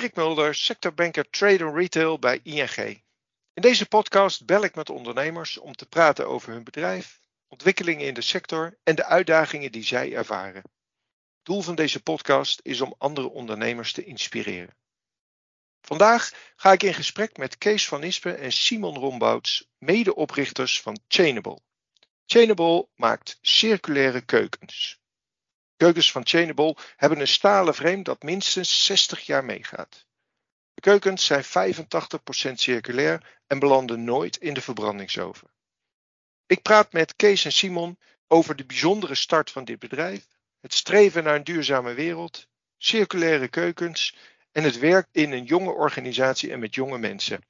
Dirk Mulder, sectorbanker Trade and Retail bij ING. In deze podcast bel ik met ondernemers om te praten over hun bedrijf, ontwikkelingen in de sector en de uitdagingen die zij ervaren. Doel van deze podcast is om andere ondernemers te inspireren. Vandaag ga ik in gesprek met Kees van Ispen en Simon Rombouts, medeoprichters van Chainable. Chainable maakt circulaire keukens. Keukens van Chainable hebben een stalen frame dat minstens 60 jaar meegaat. De keukens zijn 85% circulair en belanden nooit in de verbrandingsoven. Ik praat met Kees en Simon over de bijzondere start van dit bedrijf, het streven naar een duurzame wereld, circulaire keukens en het werk in een jonge organisatie en met jonge mensen.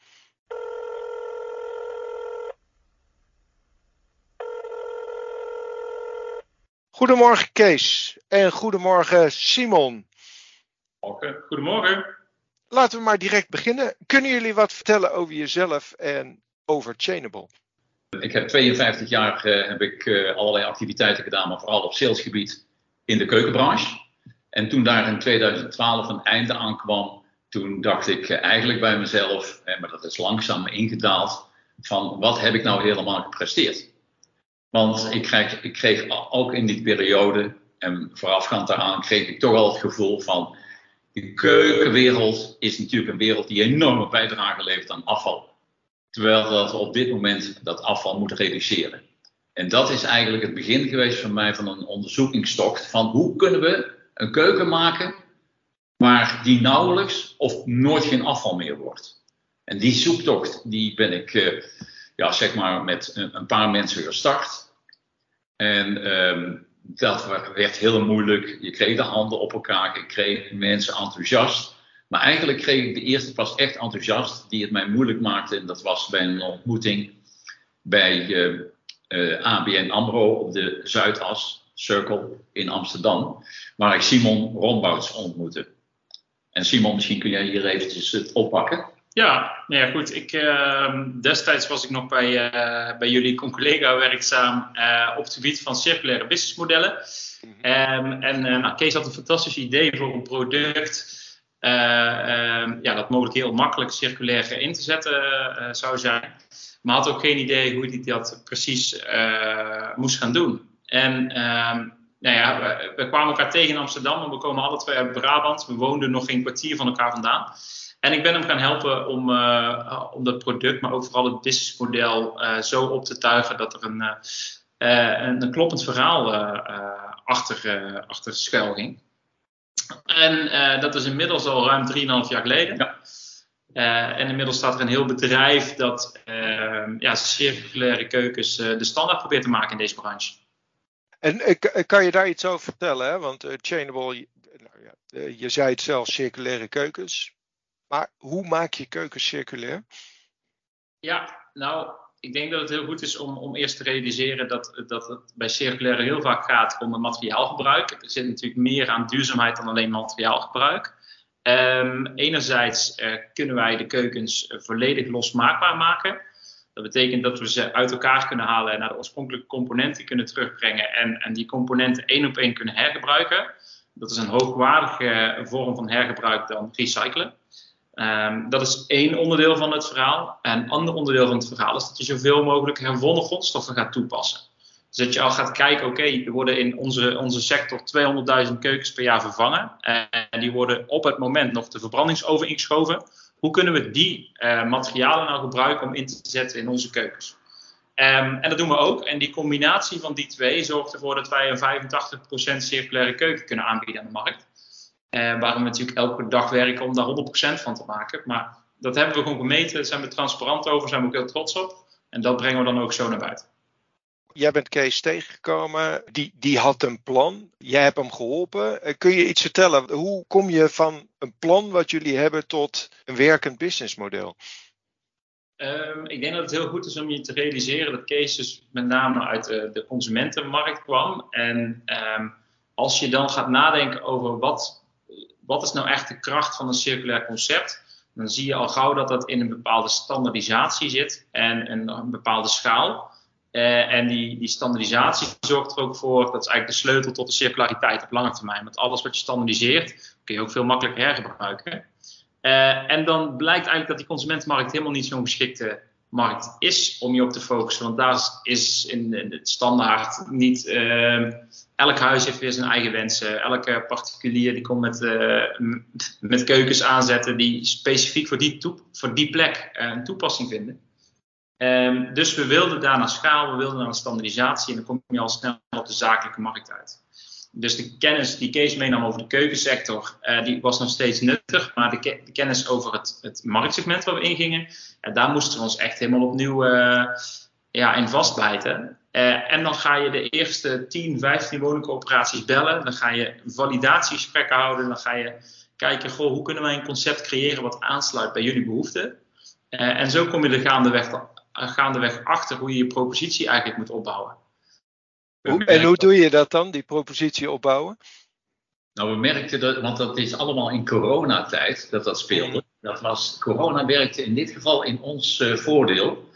Goedemorgen Kees en goedemorgen Simon. Goedemorgen. Laten we maar direct beginnen. Kunnen jullie wat vertellen over jezelf en over Chainable? Ik heb 52 jaar uh, heb ik, uh, allerlei activiteiten gedaan, maar vooral op salesgebied in de keukenbranche. En toen daar in 2012 een einde aan kwam, toen dacht ik uh, eigenlijk bij mezelf, maar dat is langzaam ingedaald, van wat heb ik nou helemaal gepresteerd? Want ik kreeg, ik kreeg ook in die periode, en voorafgaand daaraan, kreeg ik toch al het gevoel van. De keukenwereld is natuurlijk een wereld die enorme bijdrage levert aan afval. Terwijl dat we op dit moment dat afval moeten reduceren. En dat is eigenlijk het begin geweest van mij van een onderzoekingstocht van hoe kunnen we een keuken maken maar die nauwelijks of nooit geen afval meer wordt. En die zoektocht die ben ik uh, ja, zeg maar met een paar mensen gestart. En um, dat werd heel moeilijk. Je kreeg de handen op elkaar, ik kreeg mensen enthousiast. Maar eigenlijk kreeg ik de eerste pas echt enthousiast die het mij moeilijk maakte. En dat was bij een ontmoeting bij uh, uh, ABN AMRO op de Zuidas Circle in Amsterdam. Waar ik Simon Rombouts ontmoette. En Simon, misschien kun jij hier eventjes oppakken. Ja, nou ja, goed. Ik, uh, destijds was ik nog bij, uh, bij jullie collega werkzaam uh, op het gebied van circulaire businessmodellen. Um, en nou, Kees had een fantastisch idee voor een product um, ja, dat mogelijk heel makkelijk circulair in te zetten zou zijn. Maar had ook geen idee hoe hij dat precies moest gaan doen. En um, nou ja, we, we kwamen elkaar tegen in Amsterdam en we komen alle twee uit Brabant. We woonden nog geen kwartier van elkaar vandaan. En ik ben hem gaan helpen om, uh, om dat product, maar ook vooral het businessmodel uh, zo op te tuigen dat er een, uh, een, een, kloppend verhaal achter, achter schuil ging. En dat is inmiddels al ruim 3,5 jaar geleden. Ja. en inmiddels staat er een heel bedrijf dat ja, circulaire keukens de standaard probeert te maken in deze branche. En kan je daar iets over vertellen? Hè? Want Chainable, nou ja, je zei het zelf, circulaire keukens. Maar hoe maak je keukens circulair? Ja, nou, ik denk dat het heel goed is om, om eerst te realiseren dat, dat het bij circulair heel vaak gaat om het materiaalgebruik. Er zit natuurlijk meer aan duurzaamheid dan alleen materiaalgebruik. Um, enerzijds uh, kunnen wij de keukens volledig losmaakbaar maken. Dat betekent dat we ze uit elkaar kunnen halen en naar de oorspronkelijke componenten kunnen terugbrengen en, en die componenten één op één kunnen hergebruiken. Dat is een hoogwaardige vorm van hergebruik dan recyclen. Um, dat is één onderdeel van het verhaal. En een ander onderdeel van het verhaal is dat je zoveel mogelijk herwonnen grondstoffen gaat toepassen. Dus dat je al gaat kijken, oké, er worden in onze, onze sector 200.000 keukens per jaar vervangen. En die worden op het moment nog de verbrandingsoven ingeschoven. Hoe kunnen we die uh, materialen nou gebruiken om in te zetten in onze keukens? Um, en dat doen we ook. En die combinatie van die twee zorgt ervoor dat wij een 85% circulaire keuken kunnen aanbieden aan de markt. Uh, waar we natuurlijk elke dag werken om daar 100% van te maken. Maar dat hebben we gewoon gemeten, daar zijn we transparant over, zijn we ook heel trots op. En dat brengen we dan ook zo naar buiten. Jij bent Kees tegengekomen, die, die had een plan. Jij hebt hem geholpen. Uh, kun je iets vertellen? Hoe kom je van een plan wat jullie hebben tot een werkend businessmodel? Um, ik denk dat het heel goed is om je te realiseren dat Kees dus met name uit de, de consumentenmarkt kwam. En um, als je dan gaat nadenken over wat wat is nou echt de kracht van een circulair concept? Dan zie je al gauw dat dat in een bepaalde standaardisatie zit en een, bepaalde schaal. Uh, en die, die standaardisatie zorgt er ook voor, dat is eigenlijk de sleutel tot de circulariteit op lange termijn. Want alles wat je standaardiseert, kun je ook veel makkelijker hergebruiken. Uh, en dan blijkt eigenlijk dat die consumentenmarkt helemaal niet zo'n geschikte markt is om je op te focussen. Want daar is in, het standaard niet. Uh, elk huis heeft weer zijn eigen wensen. Elke particulier die komt met, uh, met keukens aanzetten die specifiek voor die, voor die plek een toepassing vinden. Um, dus we wilden daar naar schaal, we wilden naar standaardisatie en dan kom je al snel op de zakelijke markt uit. Dus de kennis die Kees meenam over de keukensector, uh, die was nog steeds nuttig. Maar de, kennis over het, het, marktsegment waar we ingingen, uh, daar moesten we ons echt helemaal opnieuw uh, ja, in vastbijten. en dan ga je de eerste 10, 15 woningcoöperaties bellen. Dan ga je validatiegesprekken houden. Dan ga je kijken, hoe kunnen wij een concept creëren wat aansluit bij jullie behoeften. en zo kom je er gaandeweg achter hoe je je propositie eigenlijk moet opbouwen. En hoe doe je dat dan, die propositie opbouwen? Nou, we merkten dat, want dat is allemaal in coronatijd dat dat speelde. Dat was, corona werkte in dit geval in ons uh, voordeel,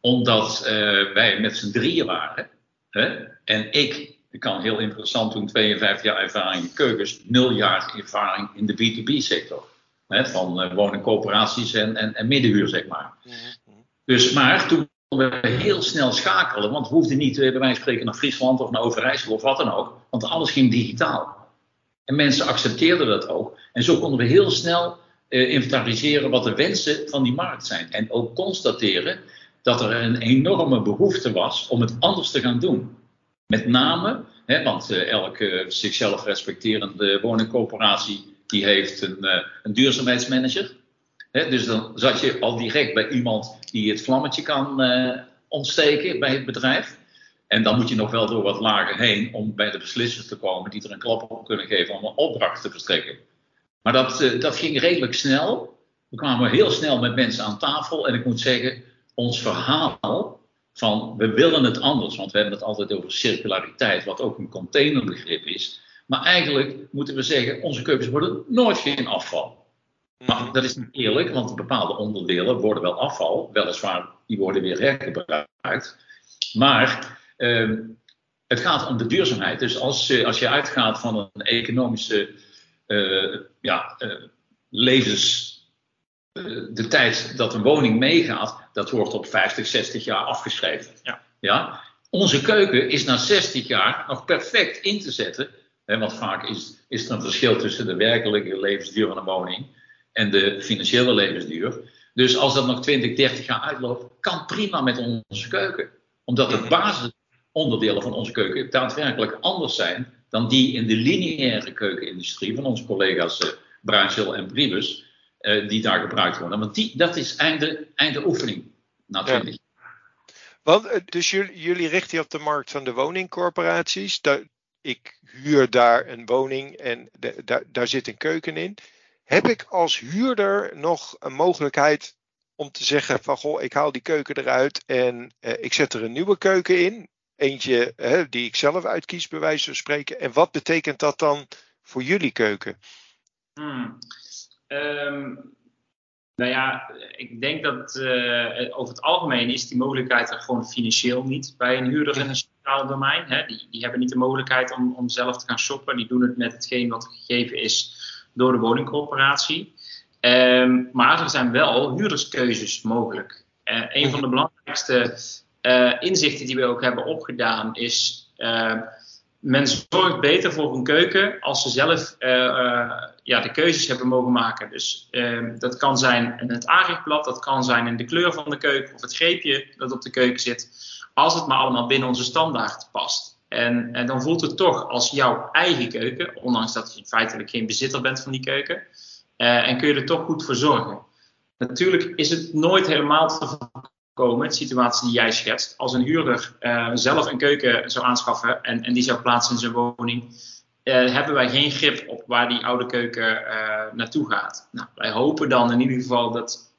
omdat uh, wij met z'n drieën waren. Hè? En ik, ik kan heel interessant doen, 52 jaar ervaring in keukens, 0 jaar ervaring in de B2B-sector. Van uh, woningcoöperaties en, en, en middenhuur, zeg maar. Mm -hmm. Dus, maar toen we heel snel schakelen. Want we hoefden niet, bij wijze van spreken, naar Friesland of naar Overijssel of wat dan ook. Want alles ging digitaal. En mensen accepteerden dat ook. En zo konden we heel snel uh, inventariseren wat de wensen van die markt zijn. En ook constateren dat er een enorme behoefte was om het anders te gaan doen. Met name, hè, want uh, elke zichzelf respecterende woningcoöperatie die heeft een, uh, een duurzaamheidsmanager dus dan zat je al direct bij iemand die het vlammetje kan uh, ontsteken bij het bedrijf. En dan moet je nog wel door wat lagen heen om bij de beslissers te komen die er een klap op kunnen geven om een opdracht te verstrekken. Maar dat, uh, dat ging redelijk snel. We kwamen heel snel met mensen aan tafel. En ik moet zeggen, ons verhaal van we willen het anders, want we hebben het altijd over circulariteit, wat ook een containerbegrip is. Maar eigenlijk moeten we zeggen, onze keukens worden nooit geen afval. Maar dat is niet eerlijk, want bepaalde onderdelen worden wel afval, weliswaar die worden weer hergebruikt. Maar uh, het gaat om de duurzaamheid. Dus als, uh, als je uitgaat van een economische uh, ja, eh, levens. de tijd dat een woning meegaat, dat wordt op 50, 60 jaar afgeschreven. Ja. Ja? Onze keuken is na 60 jaar nog perfect in te zetten. Hè, want vaak is, is er een verschil tussen de werkelijke levensduur van een woning en de financiële levensduur. Dus als dat nog 20, 30 jaar uitloopt, kan prima met onze keuken. Omdat de basisonderdelen van onze keuken daadwerkelijk anders zijn dan die in de lineaire keukenindustrie van onze collega's uh, Bruinzeel en Bribus, uh, die daar gebruikt worden. Want die, dat is einde, einde oefening na 20 jaar. Want, eh, dus jullie, jullie richten je op de markt van de woningcorporaties. ik huur daar een woning en de, daar, daar zit een keuken in heb ik als huurder nog een mogelijkheid om te zeggen van goh, ik haal die keuken eruit en eh, ik zet er een nieuwe keuken in. Eentje die ik zelf uitkies, bij wijze van spreken. En wat betekent dat dan voor jullie keuken? Hmm. Um, nou ja, ik denk dat uh, over het algemeen is die mogelijkheid er gewoon financieel niet bij een huurder in een sociale domein. Hè. Die, die hebben niet de mogelijkheid om, om zelf te gaan shoppen. Die doen het met hetgeen wat gegeven is door de woningcorporatie. Um, maar er zijn wel huurderskeuzes mogelijk. Uh, een van de belangrijkste uh, inzichten die we ook hebben opgedaan is. Uh, men zorgt beter voor een keuken als ze zelf ja, de keuzes hebben mogen maken. Dus ehm, dat kan zijn in het aanrichtblad, dat kan zijn in de kleur van de keuken of het greepje dat op de keuken zit. Als het maar allemaal binnen onze standaard past. En, en, dan voelt het toch als jouw eigen keuken, ondanks dat je feitelijk geen bezitter bent van die keuken. Uh, en kun je er toch goed voor zorgen. Natuurlijk is het nooit helemaal te voorkomen, de situatie die jij schetst. Als een huurder uh, zelf een keuken zou aanschaffen en, en die zou plaatsen in zijn woning, uh, hebben wij geen grip op waar die oude keuken naartoe gaat. Nou, wij hopen dan in ieder geval dat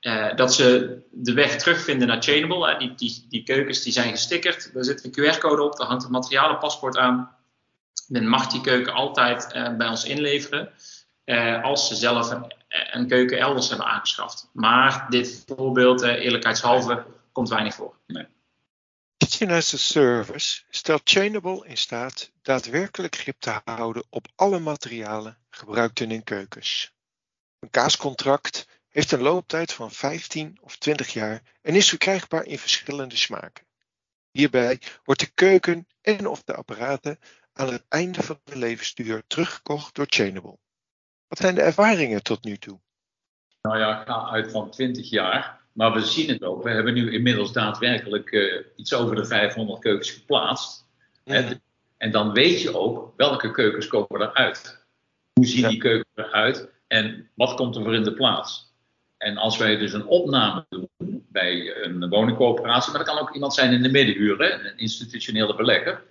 uh, dat ze de weg terugvinden naar Chainable. Die, die, die, keukens die zijn gestickerd. Daar zit een QR-code op. Daar hangt een materialenpaspoort aan. Men mag die keuken altijd uh, bij ons inleveren. Uh, als ze zelf een, keuken elders hebben aangeschaft. Maar dit voorbeeld, eerlijkheidshalve, komt weinig voor. Nee. Kitchen as a Service stelt Chainable in staat daadwerkelijk grip te houden op alle materialen gebruikt in keukens. Een kaascontract heeft een looptijd van 15 of 20 jaar en is verkrijgbaar in verschillende smaken. Hierbij wordt de keuken en of de apparaten aan het einde van de levensduur teruggekocht door Chainable. Wat zijn de ervaringen tot nu toe? Nou ja, ik ga uit van 20 jaar, maar we zien het ook. We hebben nu inmiddels daadwerkelijk uh, iets over de 500 keukens geplaatst. En, en, dan weet je ook welke keukens komen eruit. Hoe zien die keukens eruit en wat komt er voor in de plaats? En als wij dus een opname doen bij een woningcoöperatie, maar dat kan ook iemand zijn in de middenhuur, hè, een institutionele belegger,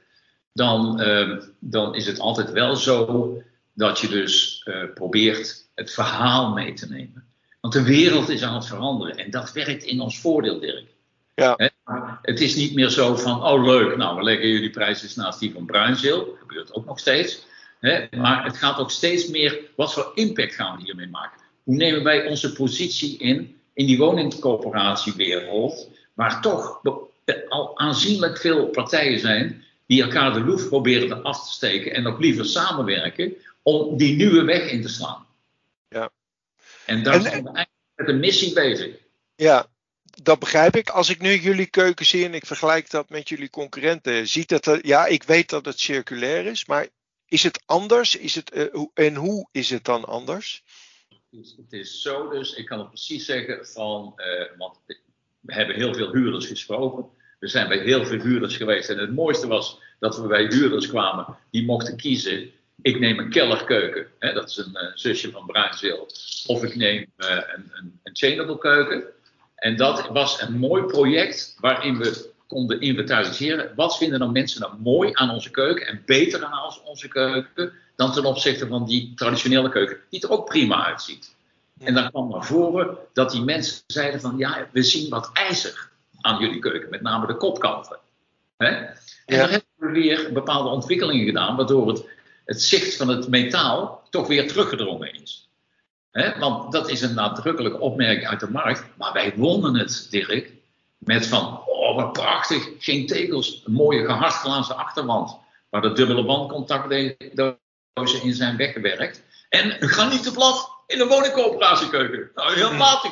dan, uh, dan is het altijd wel zo dat je dus uh, probeert het verhaal mee te nemen. Want de wereld is aan het veranderen en dat werkt in ons voordeel, Dirk. Ja. Het is niet meer zo van, oh leuk, nou we leggen jullie prijzen naast die van Bruinzeel. Dat gebeurt ook nog steeds. Hè? Maar het gaat ook steeds meer, wat voor impact gaan we hiermee maken? Hoe nemen wij onze positie in, in die woningcoöperatiewereld, waar toch al aanzienlijk veel partijen zijn die elkaar de loef proberen af te steken en nog liever samenwerken om die nieuwe weg in te slaan. Ja. En daar zijn we eigenlijk met een missie bezig. Ja, dat begrijp ik. Als ik nu jullie keuken zie en ik vergelijk dat met jullie concurrenten, ziet dat er, ja, ik weet dat het circulair is, maar is het anders? Is het, uh, en hoe is het dan anders? Het is zo dus, ik kan het precies zeggen van, uh, want we hebben heel veel huurders gesproken. We zijn bij heel veel huurders geweest en het mooiste was dat we bij huurders kwamen die mochten kiezen. Ik neem een kellerkeuken, hè, dat is een uh, zusje van Bruinzeel, of ik neem uh, een, een, keuken. En dat was een mooi project waarin we konden inventariseren. Wat vinden dan mensen nou mooi aan onze keuken en beter aan onze keuken dan ten opzichte van die traditionele keuken, die er ook prima uitziet. En dan kwam naar voren dat die mensen zeiden van ja, we zien wat ijzer aan jullie keuken, met name de kopkanten. Hè? En ja. dan hebben we weer bepaalde ontwikkelingen gedaan, waardoor het, het zicht van het metaal toch weer teruggedrongen is. Want dat is een nadrukkelijke opmerking uit de markt, maar wij wonnen het, Dirk, met van, wat prachtig, geen tegels, een mooie gehardglazen achterwand, waar de dubbele wandcontactdozen in zijn weggewerkt. En een granieten blad in een woningcoöperatiekeuken. Nou, heel matig.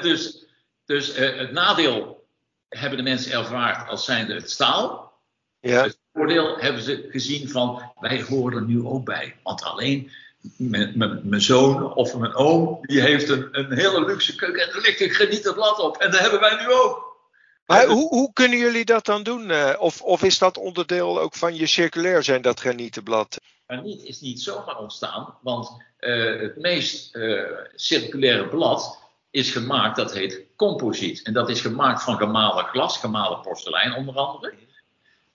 dus dus uh, het nadeel hebben de mensen ervaard als zijnde het staal. Ja. Het voordeel hebben ze gezien van wij horen er nu ook bij. Want alleen mijn zoon of mijn oom, die heeft een, een hele luxe keuken en er ligt een granieten blad op. En dat hebben wij nu ook. Maar hoe, hoe kunnen jullie dat dan doen? Uh, of, of is dat onderdeel ook van je circulair zijn, dat granietenblad? Graniet is niet zomaar ontstaan, want uh, het meest uh, circulaire blad is gemaakt, dat heet composiet. En dat is gemaakt van gemalen glas, gemalen porselein onder andere.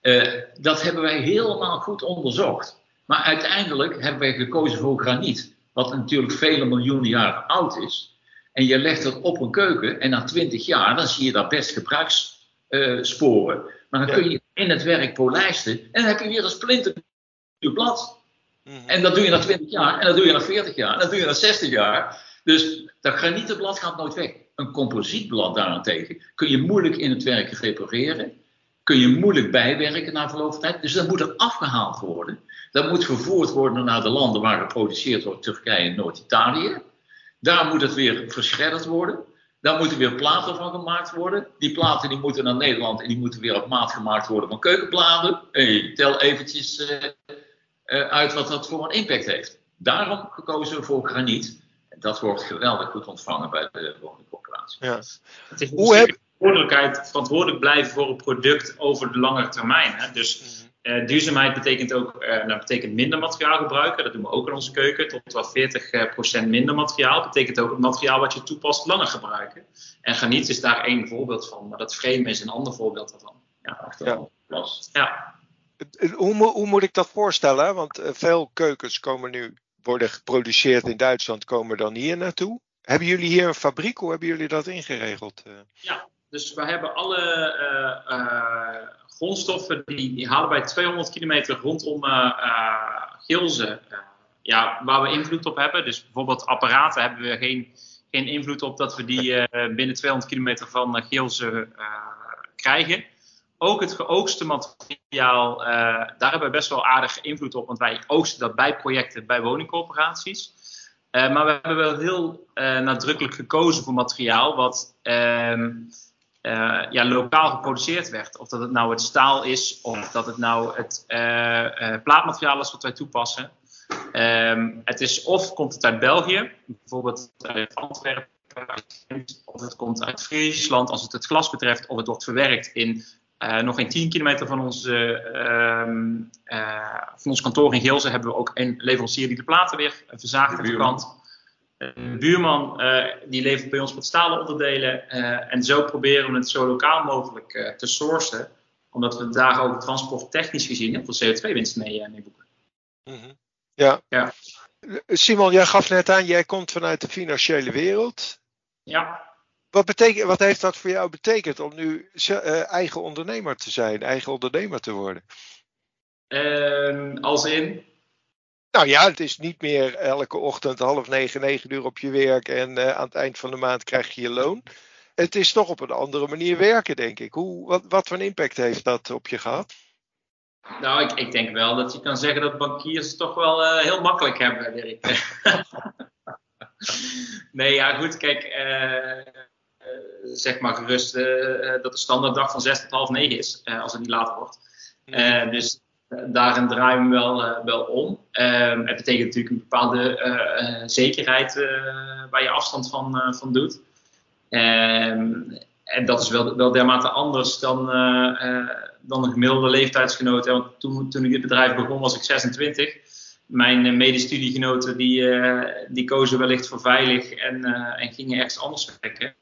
Uh, dat hebben wij helemaal goed onderzocht. Maar uiteindelijk hebben wij gekozen voor graniet, wat natuurlijk vele miljoenen jaren oud is. En je legt het op een keuken en na twintig jaar, dan zie je daar best gebruikssporen. Maar dan kun je in het werk polijsten en dan heb je weer een splinternieuw blad. -hmm. En dat doe je na 20 jaar, en dat doe je na 40 jaar, en dat doe je na 60 jaar. Dus dat granietenblad gaat nooit weg. Een composietblad daarentegen kun je moeilijk in het werk repareren. Kun je moeilijk bijwerken na verloop van tijd. Dus dat moet er afgehaald worden. Dat moet vervoerd worden naar de landen waar geproduceerd wordt, Turkije en Noord-Italië. Daar moet het weer verschredderd worden. Daar moeten weer platen van gemaakt worden. Die platen die moeten naar Nederland en die moeten weer op maat gemaakt worden van keukenbladen. Hey, tel eventjes uh, uh, uit wat dat voor een impact heeft. Daarom gekozen voor graniet dat wordt geweldig goed ontvangen bij de woningcorporatie. Ja. Het is Hoe heb... verantwoordelijkheid, verantwoordelijk blijven voor een product over de lange termijn. Hè? Dus mm-hmm. Uh, duurzaamheid betekent ook uh, dat betekent minder materiaal gebruiken. Dat doen we ook in onze keuken. Tot wel 40% minder materiaal. Betekent ook het materiaal wat je toepast langer gebruiken. En graniet is daar één voorbeeld van. Maar dat frame is een ander voorbeeld daarvan. Ja, ja. ja. Hoe, hoe, moet ik dat voorstellen? Want veel keukens komen nu worden geproduceerd in Duitsland, komen dan hier naartoe. Hebben jullie hier een fabriek? Hoe hebben jullie dat ingeregeld? Eh? Ja, dus we hebben alle uh, uh, grondstoffen, die, die, halen wij 200 kilometer rondom Gilze, ja, waar we invloed op hebben. Dus bijvoorbeeld apparaten hebben we geen, geen invloed op dat we die binnen 200 kilometer van Gilze krijgen ook het geoogste materiaal, daar hebben we best wel aardig invloed op, want wij oogsten dat bij projecten, bij woningcorporaties. maar we hebben wel heel nadrukkelijk gekozen voor materiaal wat ehm, ja, lokaal geproduceerd werd. Of dat het nou het staal is, of dat het nou het plaatmateriaal is wat wij toepassen. Ehm, het is of komt het uit België, bijvoorbeeld uit Antwerpen, of het komt uit Friesland als het het glas betreft, of het wordt verwerkt in uh, nog geen 10 kilometer van, onze, uh, van ons kantoor in Geelze hebben we ook een leverancier die de platen weer verzaagt aan de kant. Een buurman uh, die levert bij ons wat stalen onderdelen. en zo proberen we het zo lokaal mogelijk te sourcen. Omdat we daar ook transporttechnisch gezien heel veel CO2-winst mee, mee boeken. Mm -hmm. Ja. ja. Simon, jij gaf net aan, jij komt vanuit de financiële wereld. Ja. Wat, betekent, wat heeft dat voor jou betekend om nu uh, eigen ondernemer te zijn, eigen ondernemer te worden? Uh, als in? Nou ja, het is niet meer elke ochtend half negen, negen uur op je werk en uh, aan het eind van de maand krijg je je loon. Het is toch op een andere manier werken, denk ik. Hoe, wat, wat voor een impact heeft dat op je gehad? Nou, ik, ik, denk wel dat je kan zeggen dat bankiers het toch wel uh, heel makkelijk hebben, Dirk. nee, ja, goed, kijk, uh, zeg maar gerust dat de standaarddag van 6 tot half 9 is, als het niet later wordt. Mm. dus daarin draaien we wel, wel om. Ehm, het betekent natuurlijk een bepaalde zekerheid waar je afstand van, van doet. Ehm, en dat is wel, wel dermate anders dan dan een gemiddelde leeftijdsgenoot. Want toen, toen ik dit bedrijf begon was ik 26. Mijn medestudiegenoten die, die kozen wellicht voor veilig en, en gingen ergens anders werken.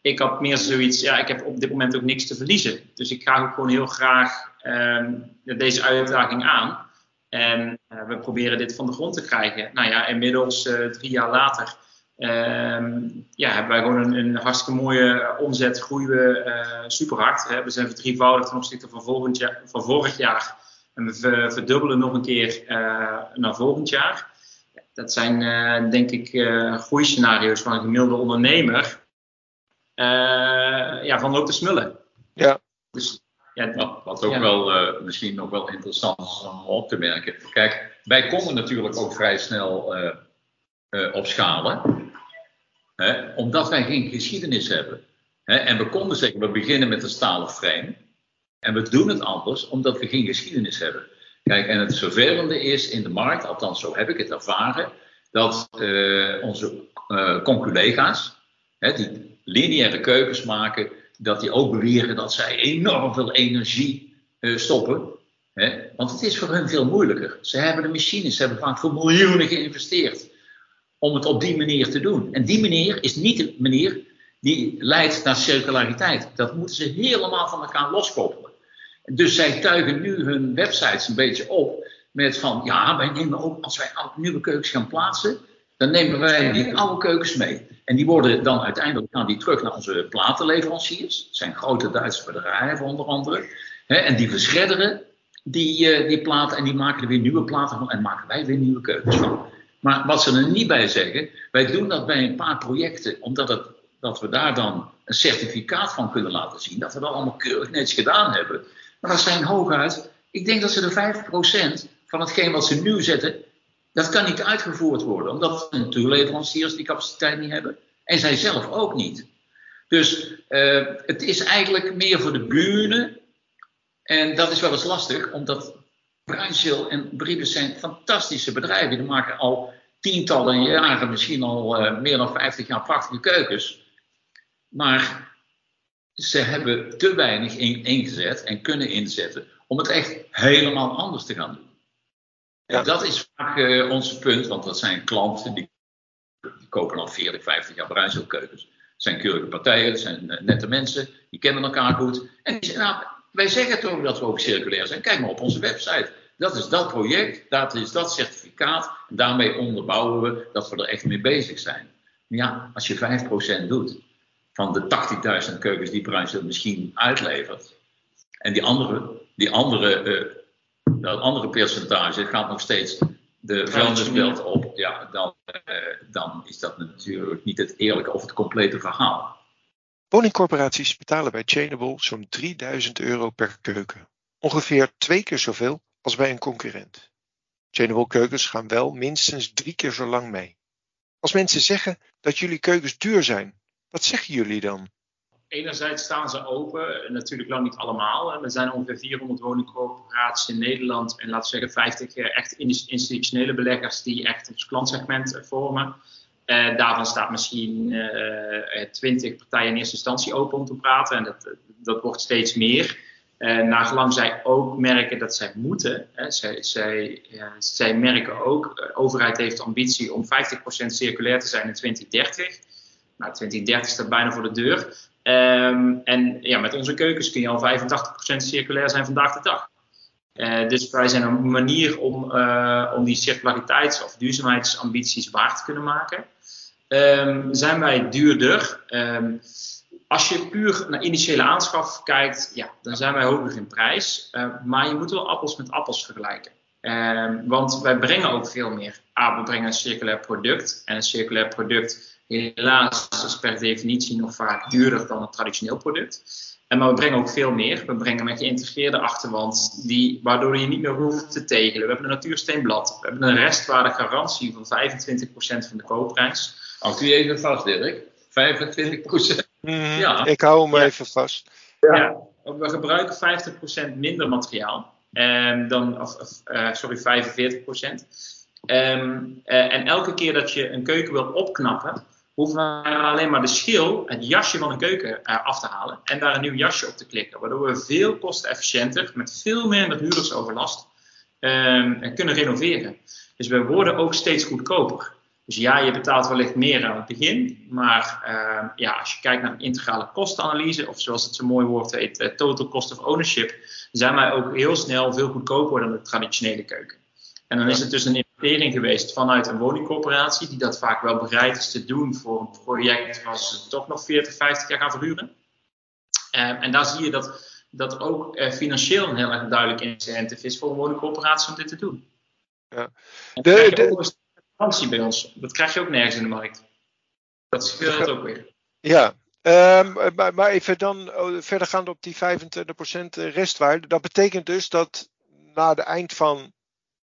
Ik had meer zoiets, ja, ik heb op dit moment ook niks te verliezen. Dus ik ga ook gewoon heel graag ehm, deze uitdaging aan. En we proberen dit van de grond te krijgen. Nou ja, inmiddels drie jaar later Um, ja, hebben wij gewoon een, een hartstikke mooie omzet, groeien we uh, super hard. Hè. We zijn verdrievoudigd ten opzichte van, volgend jaar, van vorig jaar. En we verdubbelen nog een keer naar volgend jaar. Dat zijn denk ik groeiscenario's van een gemiddelde ondernemer ja, van loopt te smullen. Ja. Dus, ja, wat, wat ook ja. wel misschien nog wel interessant is om op te merken. Kijk, wij konden natuurlijk ook vrij snel opschalen omdat wij geen geschiedenis hebben. en we konden zeggen, we beginnen met een stalen frame. En we doen het anders omdat we geen geschiedenis hebben. Kijk, en het vervelende is in de markt, althans zo heb ik het ervaren, dat uh, onze uh, conculega's, die lineaire keukens maken, dat die ook beweren dat zij enorm veel energie uh, stoppen. Want het is voor hun veel moeilijker. Ze hebben de machines, ze hebben vaak voor miljoenen geïnvesteerd om het op die manier te doen. En die manier is niet de manier die leidt naar circulariteit. Dat moeten ze helemaal van elkaar loskoppelen. Dus zij tuigen nu hun websites een beetje op met van, ja, wij nemen ook, als wij nieuwe keukens gaan plaatsen, dan nemen wij die oude keukens mee. En die worden dan uiteindelijk gaan die terug naar onze platenleveranciers. Dat zijn grote Duitse bedrijven onder andere. Hè, en die verschredderen die, uh, die platen en die maken er weer nieuwe platen van en maken wij weer nieuwe keukens van. Maar wat ze er niet bij zeggen, wij doen dat bij een paar projecten, omdat het, dat we daar dan een certificaat van kunnen laten zien, dat we dat allemaal keurig netjes gedaan hebben. Maar dat zijn hooguit, ik denk dat ze de 5% van hetgeen wat ze nu zetten, dat kan niet uitgevoerd worden, omdat de toeleveranciers die capaciteit niet hebben en zij zelf ook niet. Dus uh, het is eigenlijk meer voor de buren. En dat is wel eens lastig, omdat Bruinzeel en Bribus zijn fantastische bedrijven. Die maken al tientallen jaren, misschien al uh, meer dan 50 jaar prachtige keukens. Maar ze hebben te weinig in, ingezet en kunnen inzetten om het echt helemaal anders te gaan doen. Ja. Dat is vaak uh, ons punt, want dat zijn klanten die, die kopen al 40, 50 jaar bruinzeelkeukens. Het zijn keurige partijen, het zijn uh, nette mensen, die kennen elkaar goed. En die zeggen, nou, wij zeggen toch dat we ook circulair zijn. Kijk maar op onze website. Dat is dat project, dat is dat certificaat. En daarmee onderbouwen we dat we er echt mee bezig zijn. Maar ja, als je 5% doet van de 80.000 keukens die Bruinzeel misschien uitlevert. En die andere, die andere, uh, dat andere percentage gaat nog steeds de vuilnisbelt op. Ja, dan, uh, dan is dat natuurlijk niet het eerlijke of het complete verhaal. Woningcorporaties betalen bij Chainable zo'n 3000 euro per keuken. Ongeveer twee keer zoveel als bij een concurrent. Chainable keukens gaan wel minstens drie keer zo lang mee. Als mensen zeggen dat jullie keukens duur zijn, wat zeggen jullie dan? Enerzijds staan ze open, natuurlijk lang niet allemaal. Er zijn ongeveer 400 woningcorporaties in Nederland en laten we zeggen 50 echt institutionele beleggers die echt ons klantsegment vormen. Uh, daarvan staat misschien uh, 20 partijen in eerste instantie open om te praten en dat, dat wordt steeds meer. Uh, nagelang zij ook merken dat zij moeten. Hè, zij, zij, zij merken ook, de overheid heeft ambitie om 50% circulair te zijn in 2030. Nou, 2030 staat bijna voor de deur. Um, en ja, met onze keukens kun je al 85% circulair zijn vandaag de dag. Uh, dus wij zijn een manier om, uh, om die circulariteits- of duurzaamheidsambities waar te kunnen maken. Um, zijn wij duurder? Um, als je puur naar initiële aanschaf kijkt, ja, dan zijn wij hoger in prijs. Uh, maar je moet wel appels met appels vergelijken. want wij brengen ook veel meer. A, we brengen een circulair product. En een circulair product helaas is per definitie nog vaak duurder dan een traditioneel product. En maar we brengen ook veel meer. We brengen een geïntegreerde achterwand, die, waardoor je niet meer hoeft te tegelen. We hebben een natuursteenblad. We hebben een restwaardegarantie van 25% van de koopprijs. Houd u even vast, Dirk. 25%. Mm, ja. Ik hou hem even vast. Ja. ja. we gebruiken 50% minder materiaal. Um, dan, of, of uh, sorry, 45%. Um, uh, en elke keer dat je een keuken wil opknappen, hoeven we alleen maar de schil, het jasje van de keuken uh, af te halen en daar een nieuw jasje op te klikken. Waardoor we veel kostenefficiënter, met veel minder huurdersoverlast, uh, kunnen renoveren. Dus we worden ook steeds goedkoper. Dus ja, je betaalt wellicht meer aan het begin, maar uh, ja, als je kijkt naar een integrale kostenanalyse, of zoals het zo mooi woord heet, uh, total cost of ownership, zijn wij ook heel snel veel goedkoper dan de traditionele keuken. En dan is het dus een investering geweest vanuit een woningcorporatie, die dat vaak wel bereid is te doen voor een project waar ze toch nog 40, 50 jaar gaan verhuren. Uh, en daar zie je dat, dat ook uh, financieel een heel erg duidelijk incentive is voor een woningcorporatie om dit te doen. Ja. De, de, garantie bij ons. Dat krijg je ook nergens in de markt. Dat scheelt ook weer. Ja, um, maar, maar, even dan oh, verder gaan op die 25% restwaarde. Dat betekent dus dat na de eind van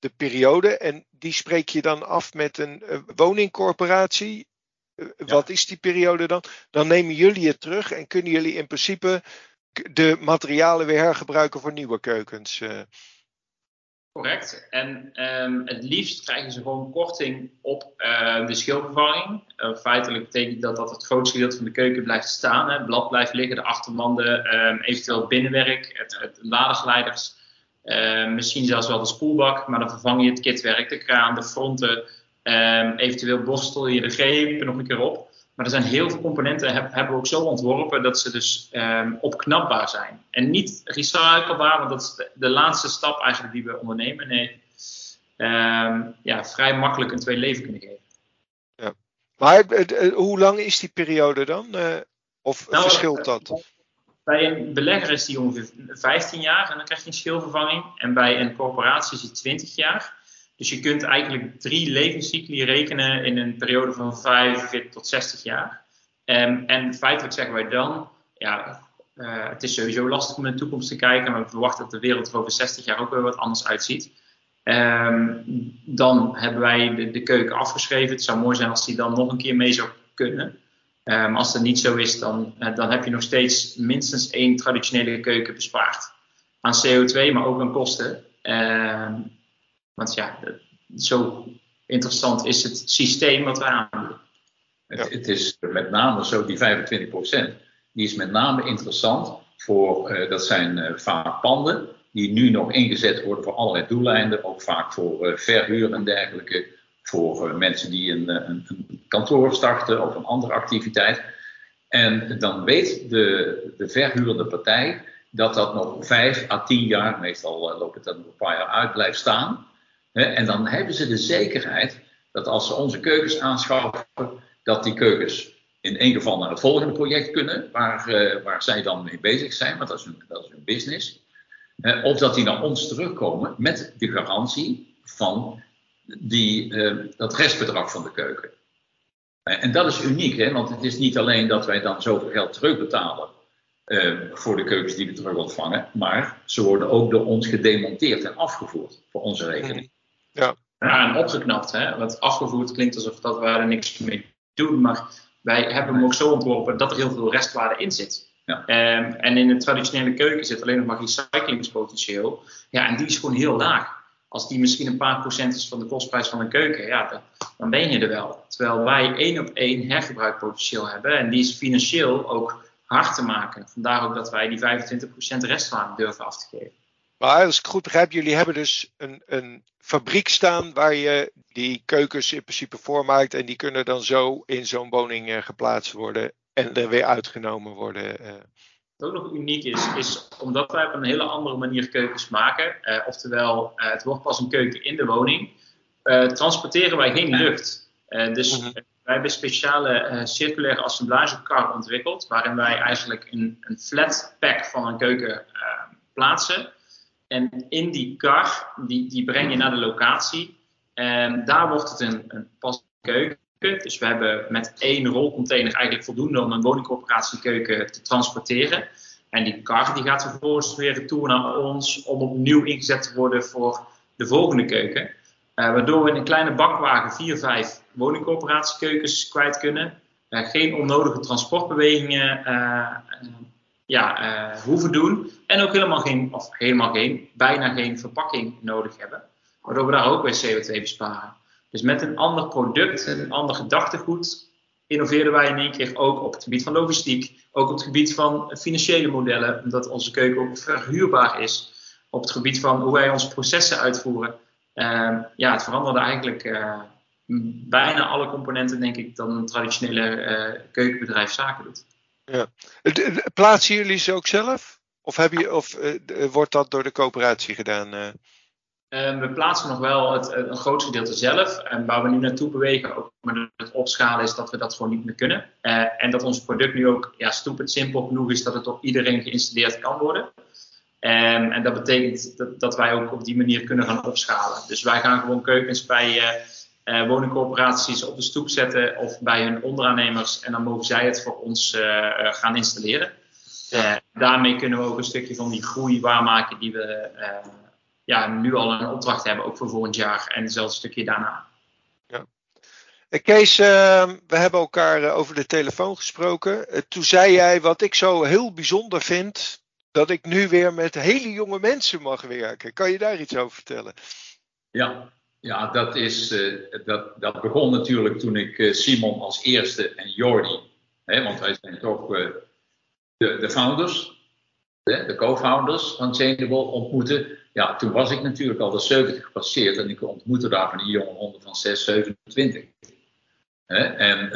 de periode. En die spreek je dan af met een uh, woningcorporatie. Uh, Wat is die periode dan? Dan nemen jullie het terug en kunnen jullie in principe de materialen weer hergebruiken voor nieuwe keukens. Uh. Correct. En um, het liefst krijgen ze gewoon korting op de schilvervanging. Feitelijk betekent dat dat het grootste gedeelte van de keuken blijft staan. Hè. Het blad blijft liggen, de achterwanden, um, eventueel binnenwerk, het, het ladergeleiders. Uh, misschien zelfs wel de spoelbak, maar dan vervang je het kitwerk, de kraan, de fronten. Um, eventueel borstel je de greep nog een keer op. Maar er zijn heel veel componenten, heb, hebben we ook zo ontworpen dat ze dus um, opknapbaar zijn. En niet recyclebaar, want dat is de, de laatste stap eigenlijk die we ondernemen. Nee, um, ja, vrij makkelijk een tweede leven kunnen geven. Ja. Maar hoe lang is die periode dan? Uh, of nou, verschilt dat? Bij een belegger is die ongeveer 15 jaar en dan krijg je een schilvervanging. En bij een corporatie is die 20 jaar. Dus je kunt eigenlijk drie levenscycli rekenen in een periode van 45 tot 60 jaar. Um, en feitelijk zeggen wij dan, ja, uh, het is sowieso lastig om in de toekomst te kijken, maar we verwachten dat de wereld er over 60 jaar ook weer wat anders uitziet. Um, dan hebben wij de, keuken afgeschreven. Het zou mooi zijn als die dan nog een keer mee zou kunnen. Um, als dat niet zo is, dan, uh, dan heb je nog steeds minstens één traditionele keuken bespaard. Aan CO2, maar ook aan kosten. Um, want ja, zo interessant is het systeem wat we aanbieden. Het, het, is met name zo, die 25%, die is met name interessant voor, uh, dat zijn uh, vaak panden, die nu nog ingezet worden voor allerlei doeleinden, ook vaak voor uh, verhuur en dergelijke, voor mensen die een, een, een, kantoor starten of een andere activiteit. En dan weet de, de verhuurende partij dat dat nog vijf à tien jaar, meestal loopt het dan een paar jaar uit, blijft staan. En dan hebben ze de zekerheid dat als ze onze keukens aanschaffen, dat die keukens in één geval naar het volgende project kunnen, waar, waar zij dan mee bezig zijn, want dat is hun, dat is hun business. Of dat die naar ons terugkomen met de garantie van die, uh, dat restbedrag van de keuken. en dat is uniek, hè, want het is niet alleen dat wij dan zoveel geld terugbetalen voor de keukens die we terug ontvangen, maar ze worden ook door ons gedemonteerd en afgevoerd voor onze rekening. Ja, Ja, en opgeknapt. Hè? Want afgevoerd klinkt alsof dat we er niks mee doen. Maar wij hebben hem ook zo ontworpen dat er heel veel restwaarde in zit. Ja. Ehm, en in de traditionele keuken zit alleen nog maar recyclingspotentieel. Ja, en die is gewoon heel laag. Als die misschien een paar procent is van de kostprijs van een keuken, ja, dan, ben je er wel. Terwijl wij één op één hergebruikpotentieel hebben. En die is financieel ook hard te maken. Vandaar ook dat wij die 25% restwaarde durven af te geven. Maar als ik goed begrijp, jullie hebben dus een, een fabriek staan waar je die keukens in principe voormaakt. En die kunnen dan zo in zo'n woning uh, geplaatst worden en er weer uitgenomen worden. Wat ook nog uniek is, is omdat wij op een hele andere manier keukens maken. Uh, oftewel, het wordt pas een keuken in de woning. transporteren wij geen lucht. dus -hmm. wij hebben speciale circulaire assemblagekar ontwikkeld. Waarin wij eigenlijk een, een flat pack van een keuken plaatsen. En in die kar, die, die breng je naar de locatie. En daar wordt het een, een pas keuken. Dus we hebben met één rolcontainer eigenlijk voldoende om een woningcorporatiekeuken te transporteren. En die kar die gaat vervolgens weer retour naar ons om opnieuw ingezet te worden voor de volgende keuken. Uh, waardoor we in een kleine bakwagen vier, vijf woningcorporatiekeukens kwijt kunnen. Uh, geen onnodige transportbewegingen uh, ja, hoeven doen. En ook helemaal geen, of helemaal geen, bijna geen verpakking nodig hebben. Waardoor we daar ook weer CO2 besparen. Dus met een ander product, een ander gedachtegoed, innoveerden wij in één keer ook op het gebied van logistiek. Ook op het gebied van financiële modellen, omdat onze keuken ook verhuurbaar is. Op het gebied van hoe wij onze processen uitvoeren. Uh, ja, het veranderde eigenlijk uh, bijna alle componenten, denk ik, dan een traditionele uh, keukenbedrijf zaken doet. Ja. Plaatsen jullie ze ook zelf? Of, je, of wordt dat door de coöperatie gedaan? Uh, we plaatsen nog wel het, een groot gedeelte zelf. En waar we nu naartoe bewegen, ook met het opschalen, is dat we dat gewoon niet meer kunnen. en dat ons product nu ook ja, stupid simpel genoeg is dat het op iedereen geïnstalleerd kan worden. Um, en dat betekent dat, dat, wij ook op die manier kunnen gaan opschalen. Dus wij gaan gewoon keukens bij uh, woningcorporaties op de stoep zetten of bij hun onderaannemers. En dan mogen zij het voor ons gaan installeren. Daarmee kunnen we ook een stukje van die groei waarmaken die we ja, nu al een opdracht hebben, ook voor volgend jaar en zelfs een stukje daarna. Ja. Kees, we hebben elkaar over de telefoon gesproken. toen zei jij wat ik zo heel bijzonder vind, dat ik nu weer met hele jonge mensen mag werken. Kan je daar iets over vertellen? Ja, ja, dat, is, uh, dat, dat begon natuurlijk toen ik Simon als eerste en Jordi, hè, want wij zijn toch uh, de, de founders, de, de co-founders van Changeable ontmoeten. Ja, toen was ik natuurlijk al de 70 gepasseerd en ik ontmoette daar van die jonge honden van 6, 27. Hè, en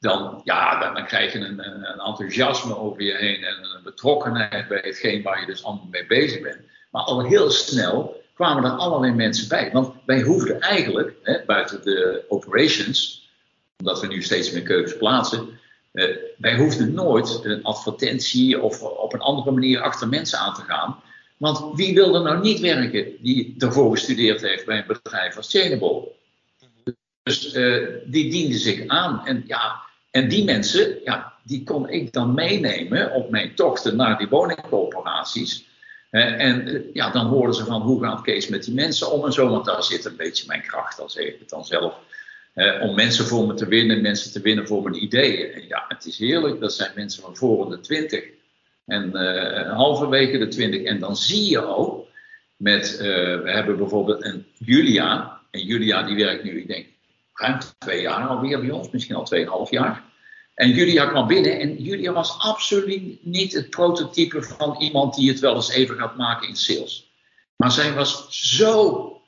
dan, ja, dan, krijg je een, een, enthousiasme over je heen en een betrokkenheid bij hetgeen waar je dus allemaal mee bezig bent. Maar al heel snel kwamen er allerlei mensen bij. Want wij hoefden eigenlijk, buiten de operations, omdat we nu steeds meer keukens plaatsen, eh, wij hoefden nooit een advertentie of op een andere manier achter mensen aan te gaan. Want wie wil er nou niet werken die ervoor gestudeerd heeft bij een bedrijf als Chainable? Dus uh, die dienden zich aan. En, ja, en die mensen, ja, die kon ik dan meenemen op mijn tochten naar die woningcorporaties en eh, ja, dan hoorden ze van hoe gaat Kees met die mensen om en zo, want daar zit een beetje mijn kracht, als zeg ik het dan zelf. om mensen voor me te winnen, mensen te winnen voor mijn ideeën. En ja, het is heerlijk, dat zijn mensen van voor de twintig en uh, halverwege de twintig. En dan zie je ook met, uh, we hebben bijvoorbeeld een Julia, en Julia die werkt nu, ik denk, ruim twee jaar alweer bij ons, misschien al tweeënhalf jaar. En Julia kwam binnen en Julia was absoluut niet het prototype van iemand die het wel eens even gaat maken in sales. Maar zij was zo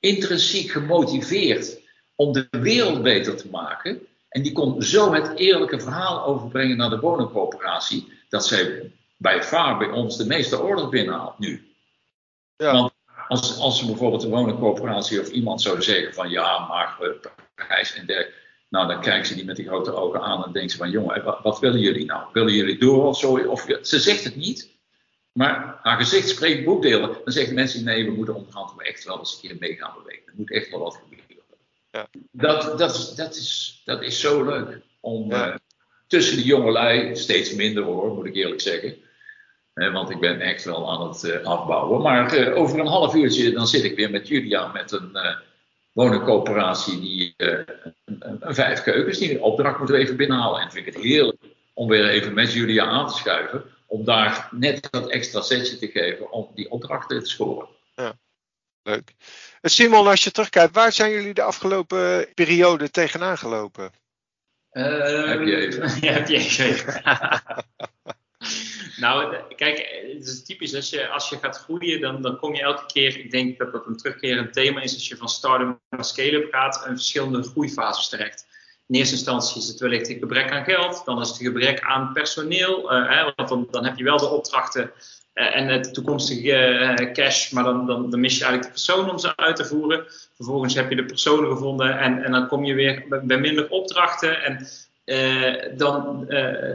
intrinsiek gemotiveerd om de wereld beter te maken. En die kon zo het eerlijke verhaal overbrengen naar de woningcoöperatie. Dat zij bij vaar bij ons de meeste orders binnenhaalt nu. Ja. Want als, als bijvoorbeeld een woningcoöperatie of iemand zou zeggen van ja, maar prijs en dergelijke nou, dan kijkt ze die met die grote ogen aan en denkt ze van, jongen, wat, wat willen jullie nou? Willen jullie door of zo? Of, ze zegt het niet, maar haar gezicht spreekt boekdelen. Dan zeggen mensen, nee, we moeten onderhand echt wel eens een keer mee gaan bewegen. Er moet echt wel wat gebeuren. Ja. Dat, dat, dat, is, dat is zo leuk. Om ja. uh, tussen de jongelui, steeds minder hoor, moet ik eerlijk zeggen. Uh, want ik ben echt wel aan het uh, afbouwen. Maar over een half uurtje dan zit ik weer met Julia met een woningcoöperatie die een, een, vijf keukens die een opdracht moeten even binnenhalen. En vind ik het heerlijk om weer even met jullie aan te schuiven. Om daar net dat extra setje te geven om die opdrachten te scoren. Ja, leuk. Simon, als je terugkijkt, waar zijn jullie de afgelopen periode tegenaan gelopen? Uh, heb je even. Ja, heb je even. nou, kijk, het is typisch. Als je, als je gaat groeien, dan, dan kom je elke keer. Ik denk dat dat een terugkerend thema is. Als je van start-up naar scale-up gaat, in verschillende groeifases terecht. In eerste instantie is het wellicht een gebrek aan geld. Dan is het een gebrek aan personeel. Uh, hè, want dan, dan heb je wel de opdrachten uh, en het toekomstige uh, cash, maar dan, dan, dan, mis je eigenlijk de persoon om ze uit te voeren. Vervolgens heb je de personen gevonden en, en dan kom je weer bij, minder opdrachten. En uh, dan,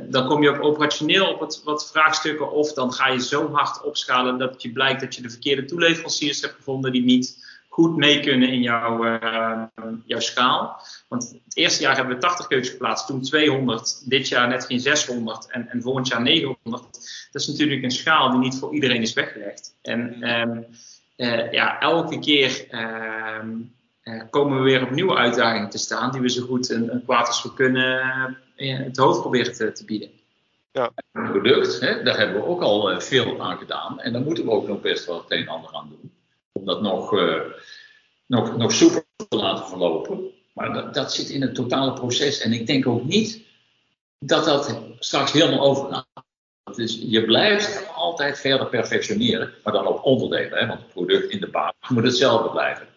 dan kom je ook operationeel op wat, wat, vraagstukken. Of dan ga je zo hard opschalen dat je blijkt dat je de verkeerde toeleveranciers hebt gevonden die niet goed mee kunnen in jouw, jouw schaal. Want het eerste jaar hebben we 80 keuzes geplaatst, toen 200, dit jaar net geen 600 en, en volgend jaar 900 dat is natuurlijk een schaal die niet voor iedereen is weggelegd. En um, ja, elke keer uh, komen we weer op nieuwe uitdagingen te staan, die we zo goed en, en kwaad als we kunnen uh, het hoofd proberen te, te bieden. Ja. Het product, hè, daar hebben we ook al veel aan gedaan. En daar moeten we ook nog best wel het een en ander aan doen. Om dat nog, nog, nog soepel te laten verlopen. Maar dat, dat zit in het totale proces. En ik denk ook niet dat dat straks helemaal overgaat. Dus je blijft altijd verder perfectioneren, maar dan op onderdelen. Hè? Want het product in de basis moet hetzelfde blijven.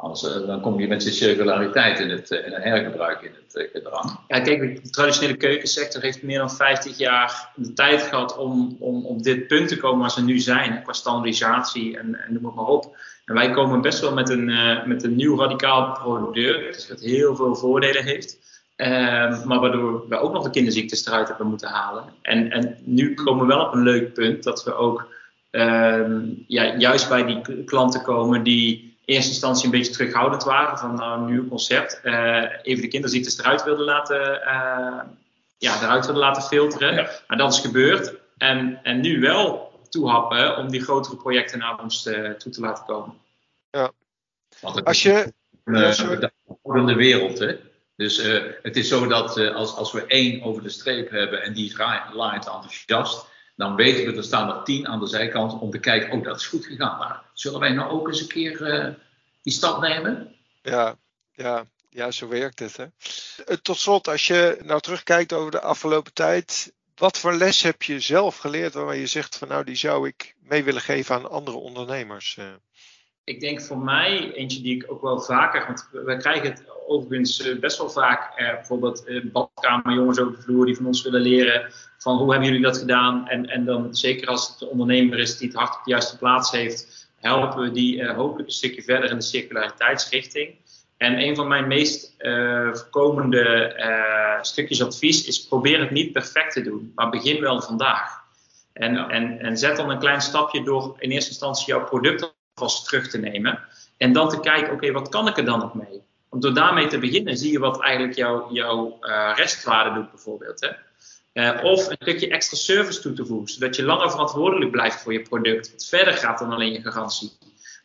Anders uh, dan kom je met je circulariteit in het, uh, in hergebruik in het uh, gedrag. Ja, kijk, de traditionele keukensector heeft meer dan 50 jaar de tijd gehad om, om op dit punt te komen waar ze nu zijn, qua standaardisatie en, en noem het maar op. En wij komen best wel met een, met een nieuw radicaal product, dat heel veel voordelen heeft. Uh, maar waardoor we ook nog de kinderziektes eruit hebben moeten halen. En, en nu komen we wel op een leuk punt dat we ook uh, ja, juist bij die klanten komen die eerste instantie een beetje terughoudend waren van nou, een nieuw concept. Uh, even de kinderziektes eruit wilden laten, eh, ja, eruit wilden laten filteren. Ja. Maar dat is gebeurd. En, en nu wel toehappen om die grotere projecten naar ons te, toe te laten komen. Ja. Als je. Een de wereld, hè? Dus uh, het is zo dat uh, als, als we één over de streep hebben en die is laait enthousiast, dan weten we er staan er tien aan de zijkant om te kijken, oh dat is goed gegaan, maar zullen wij nou ook eens een keer uh, die stap nemen? Ja, ja, ja, zo werkt het. Hè? Tot slot, als je nou terugkijkt over de afgelopen tijd, wat voor les heb je zelf geleerd waarvan je zegt van nou die zou ik mee willen geven aan andere ondernemers? Ik denk voor mij, eentje die ik ook wel vaker, want we krijgen het overigens eh, best wel vaak, eh, bijvoorbeeld eh, badkamerjongens over de vloer die van ons willen leren van hoe hebben jullie dat gedaan? En, en dan zeker als het de ondernemer is die het hart op de juiste plaats heeft, helpen we die uh, hopelijk een stukje verder in de circulariteitsrichting. En een van mijn meest uh, voorkomende uh, stukjes advies is probeer het niet perfect te doen, maar begin wel vandaag. En, en, en zet dan een klein stapje door in eerste instantie jouw product vast terug te nemen. En dan te kijken, oké, wat kan ik er dan nog mee? Want door daarmee te beginnen zie je wat eigenlijk jouw uh, restwaarde doet bijvoorbeeld. Hè? Uh, of een stukje extra service toe te voegen, zodat je langer verantwoordelijk blijft voor je product. Wat verder gaat dan alleen je garantie.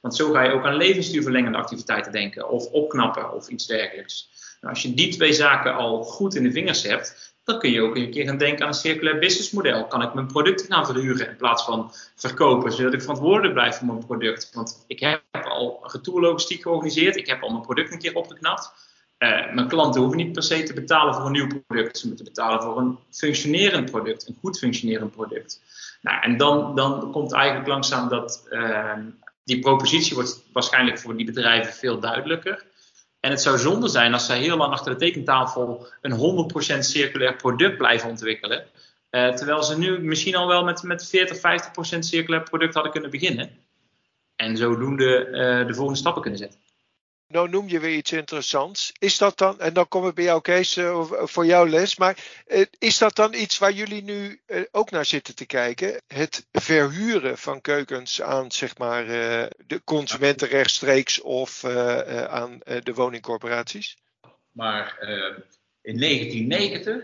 Want zo ga je ook aan levensduurverlengende activiteiten denken, of opknappen of iets dergelijks. Nou, als je die twee zaken al goed in de vingers hebt, dan kun je ook een keer gaan denken aan een circulair businessmodel. Kan ik mijn producten gaan verhuren in plaats van verkopen, zodat ik verantwoordelijk blijf voor mijn product? Want ik heb al retourlogistiek georganiseerd, ik heb al mijn product een keer opgeknapt. Uh, mijn klanten hoeven niet per se te betalen voor een nieuw product. Ze moeten betalen voor een functionerend product, een goed functionerend product. Nou, en dan, dan komt eigenlijk langzaam dat uh, die propositie wordt waarschijnlijk voor die bedrijven veel duidelijker. En het zou zonde zijn als zij heel lang achter de tekentafel een 100% circulair product blijven ontwikkelen. Uh, terwijl ze nu misschien al wel met, met 40, 50% circulair product hadden kunnen beginnen. En zodoende uh, de volgende stappen kunnen zetten. Nou noem je weer iets interessants. Is dat dan, en dan kom ik bij jou Kees uh, voor jouw les, maar uh, is dat dan iets waar jullie nu ook naar zitten te kijken? Het verhuren van keukens aan zeg maar de consumenten rechtstreeks of aan de woningcorporaties? Maar in 1990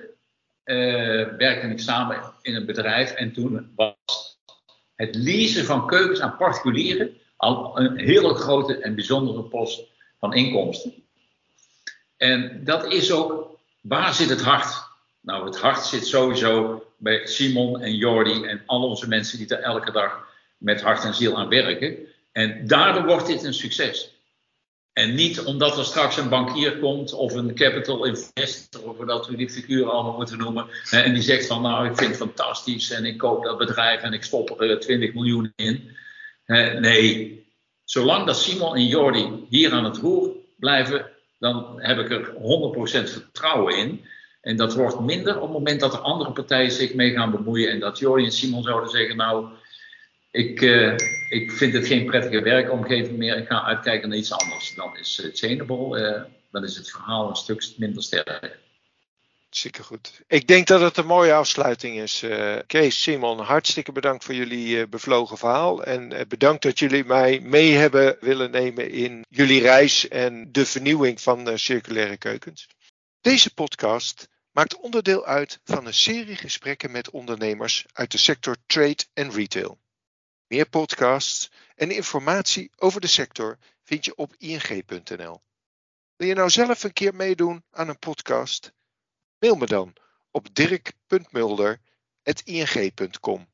werkte ik samen in een bedrijf en toen was het leasen van keukens aan particulieren al een hele grote en bijzondere post van inkomsten. En dat is ook, waar zit het hart? Nou, het hart zit sowieso bij Simon en Jordi en al onze mensen die er elke dag met hart en ziel aan werken. En daardoor wordt dit een succes. En niet omdat er straks een bankier komt of een capital investor, of dat we die figuren allemaal moeten noemen. En die zegt van nou ik vind het fantastisch en ik koop dat bedrijf en ik stop er 20 miljoen in. Nee, zolang dat Simon en Jordi hier aan het roer blijven, dan heb ik er 100% vertrouwen in. En dat wordt minder op het moment dat er andere partijen zich mee gaan bemoeien. En dat Jordi en Simon zouden zeggen, nou, ik, uh, ik vind het geen prettige werkomgeving meer. Ik ga uitkijken naar iets anders. Dan is Chainable, uh, dan is het verhaal een stuk minder sterk. Zeker goed. Ik denk dat het een mooie afsluiting is. Uh, Kees, Simon, hartstikke bedankt voor jullie uh, bevlogen verhaal. En uh, bedankt dat jullie mij mee hebben willen nemen in jullie reis en de vernieuwing van circulaire keukens. Deze podcast maakt onderdeel uit van een serie gesprekken met ondernemers uit de sector trade en retail. Meer podcasts en informatie over de sector vind je op ing.nl. Wil je nou zelf een keer meedoen aan een podcast? Mail me dan op dirk.mulder.ing.com.